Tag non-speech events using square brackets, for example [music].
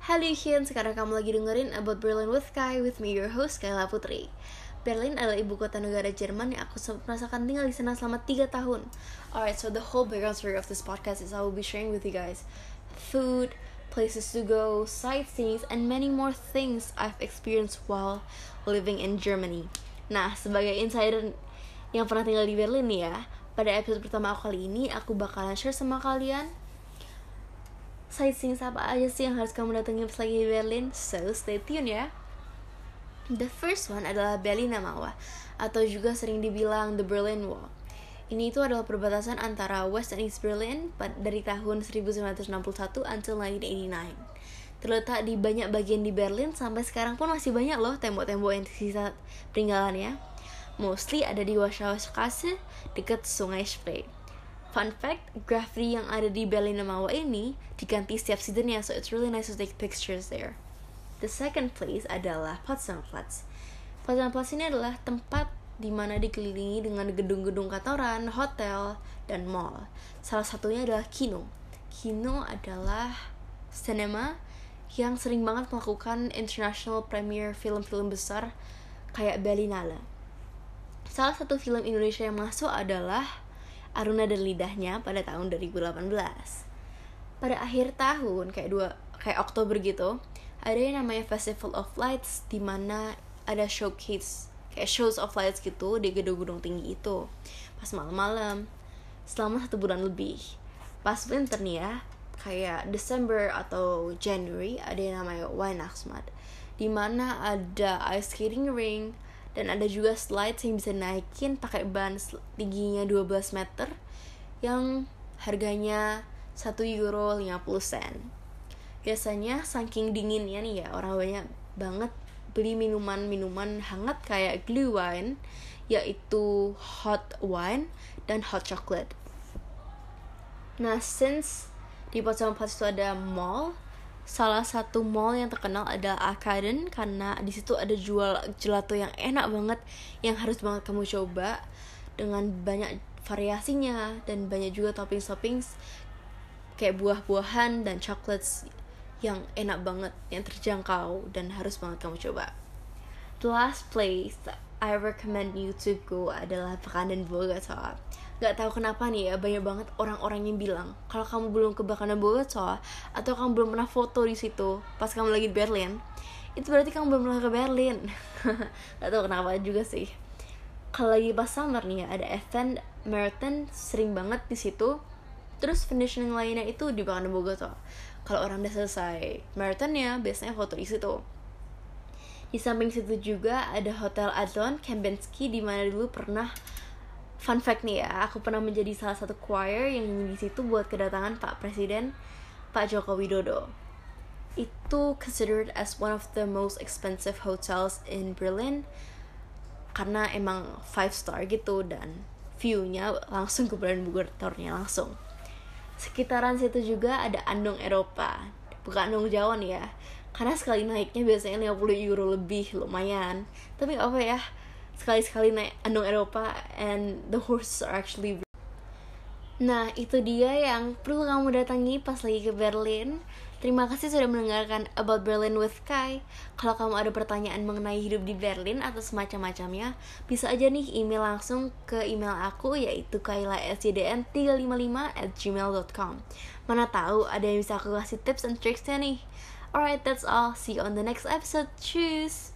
Halo sekarang kamu lagi dengerin About Berlin with Kai with me, your host Kayla Putri. Berlin adalah ibu kota negara Jerman yang aku sempat merasakan tinggal di sana selama 3 tahun. Alright, so the whole background story of this podcast is I will be sharing with you guys food, places to go, sightseeing, and many more things I've experienced while living in Germany. Nah, sebagai insider yang pernah tinggal di Berlin ya, pada episode pertama aku kali ini aku bakalan share sama kalian sightseeing apa aja sih yang harus kamu datangi pas lagi di Berlin? So stay tune ya. The first one adalah Berliner Mauer atau juga sering dibilang the Berlin Wall. Ini itu adalah perbatasan antara West dan East Berlin dari tahun 1961 until 1989. Terletak di banyak bagian di Berlin sampai sekarang pun masih banyak loh tembok-tembok yang tersisa peninggalannya. Mostly ada di Warschauer Straße dekat Sungai Spree. Fun fact, graffiti yang ada di Berliner Mauer ini diganti setiap seasonnya, so it's really nice to take pictures there. The second place adalah Potsdamer Platz. Potsdamer Platz ini adalah tempat di mana dikelilingi dengan gedung-gedung kantoran, hotel, dan mall. Salah satunya adalah Kino. Kino adalah cinema yang sering banget melakukan international premiere film-film besar kayak Berlinale. Salah satu film Indonesia yang masuk adalah Aruna dan Lidahnya pada tahun 2018. Pada akhir tahun kayak dua kayak Oktober gitu, ada yang namanya Festival of Lights di mana ada showcase kayak shows of lights gitu di gedung-gedung tinggi itu pas malam-malam selama satu bulan lebih pas winter nih ya kayak December atau January ada yang namanya Weihnachtsmarkt di mana ada ice skating ring dan ada juga slide yang bisa naikin pakai ban tingginya 12 meter yang harganya 1 euro 50 sen. Biasanya saking dinginnya nih ya orang banyak banget beli minuman-minuman hangat kayak glühwein yaitu hot wine dan hot chocolate. Nah since di Potsdam Platz itu ada mall salah satu mall yang terkenal adalah Arkaden karena di situ ada jual gelato yang enak banget yang harus banget kamu coba dengan banyak variasinya dan banyak juga topping-toppings kayak buah-buahan dan chocolates yang enak banget, yang terjangkau dan harus banget kamu coba. The last place I recommend you to go adalah Bakanan Bogota gak tahu kenapa nih ya banyak banget orang-orang yang bilang kalau kamu belum ke Bakanan Bogota atau kamu belum pernah foto di situ pas kamu lagi di Berlin itu berarti kamu belum pernah ke Berlin. [laughs] Gak tahu kenapa juga sih. Kalau lagi pas summer nih ya ada event marathon sering banget di situ terus finishing lainnya itu di Bakanan Bogota kalau orang udah selesai marathonnya biasanya foto di situ di samping situ juga ada Hotel Adlon Kempinski di mana dulu pernah fun fact nih ya, aku pernah menjadi salah satu choir yang di situ buat kedatangan Pak Presiden Pak Joko Widodo. Itu considered as one of the most expensive hotels in Berlin karena emang five star gitu dan view-nya langsung ke Berlin Bogortornya langsung. Sekitaran situ juga ada Andong Eropa, bukan Andong Jawa nih ya. Karena sekali naiknya biasanya 50 euro lebih, lumayan. Tapi apa ya, sekali-sekali naik andong Eropa and the horses are actually Nah, itu dia yang perlu kamu datangi pas lagi ke Berlin. Terima kasih sudah mendengarkan About Berlin with Kai. Kalau kamu ada pertanyaan mengenai hidup di Berlin atau semacam-macamnya, bisa aja nih email langsung ke email aku yaitu kailasjdn355 at gmail.com. Mana tahu ada yang bisa aku kasih tips and tricksnya nih. Alright, that's all. See you on the next episode. Cheers!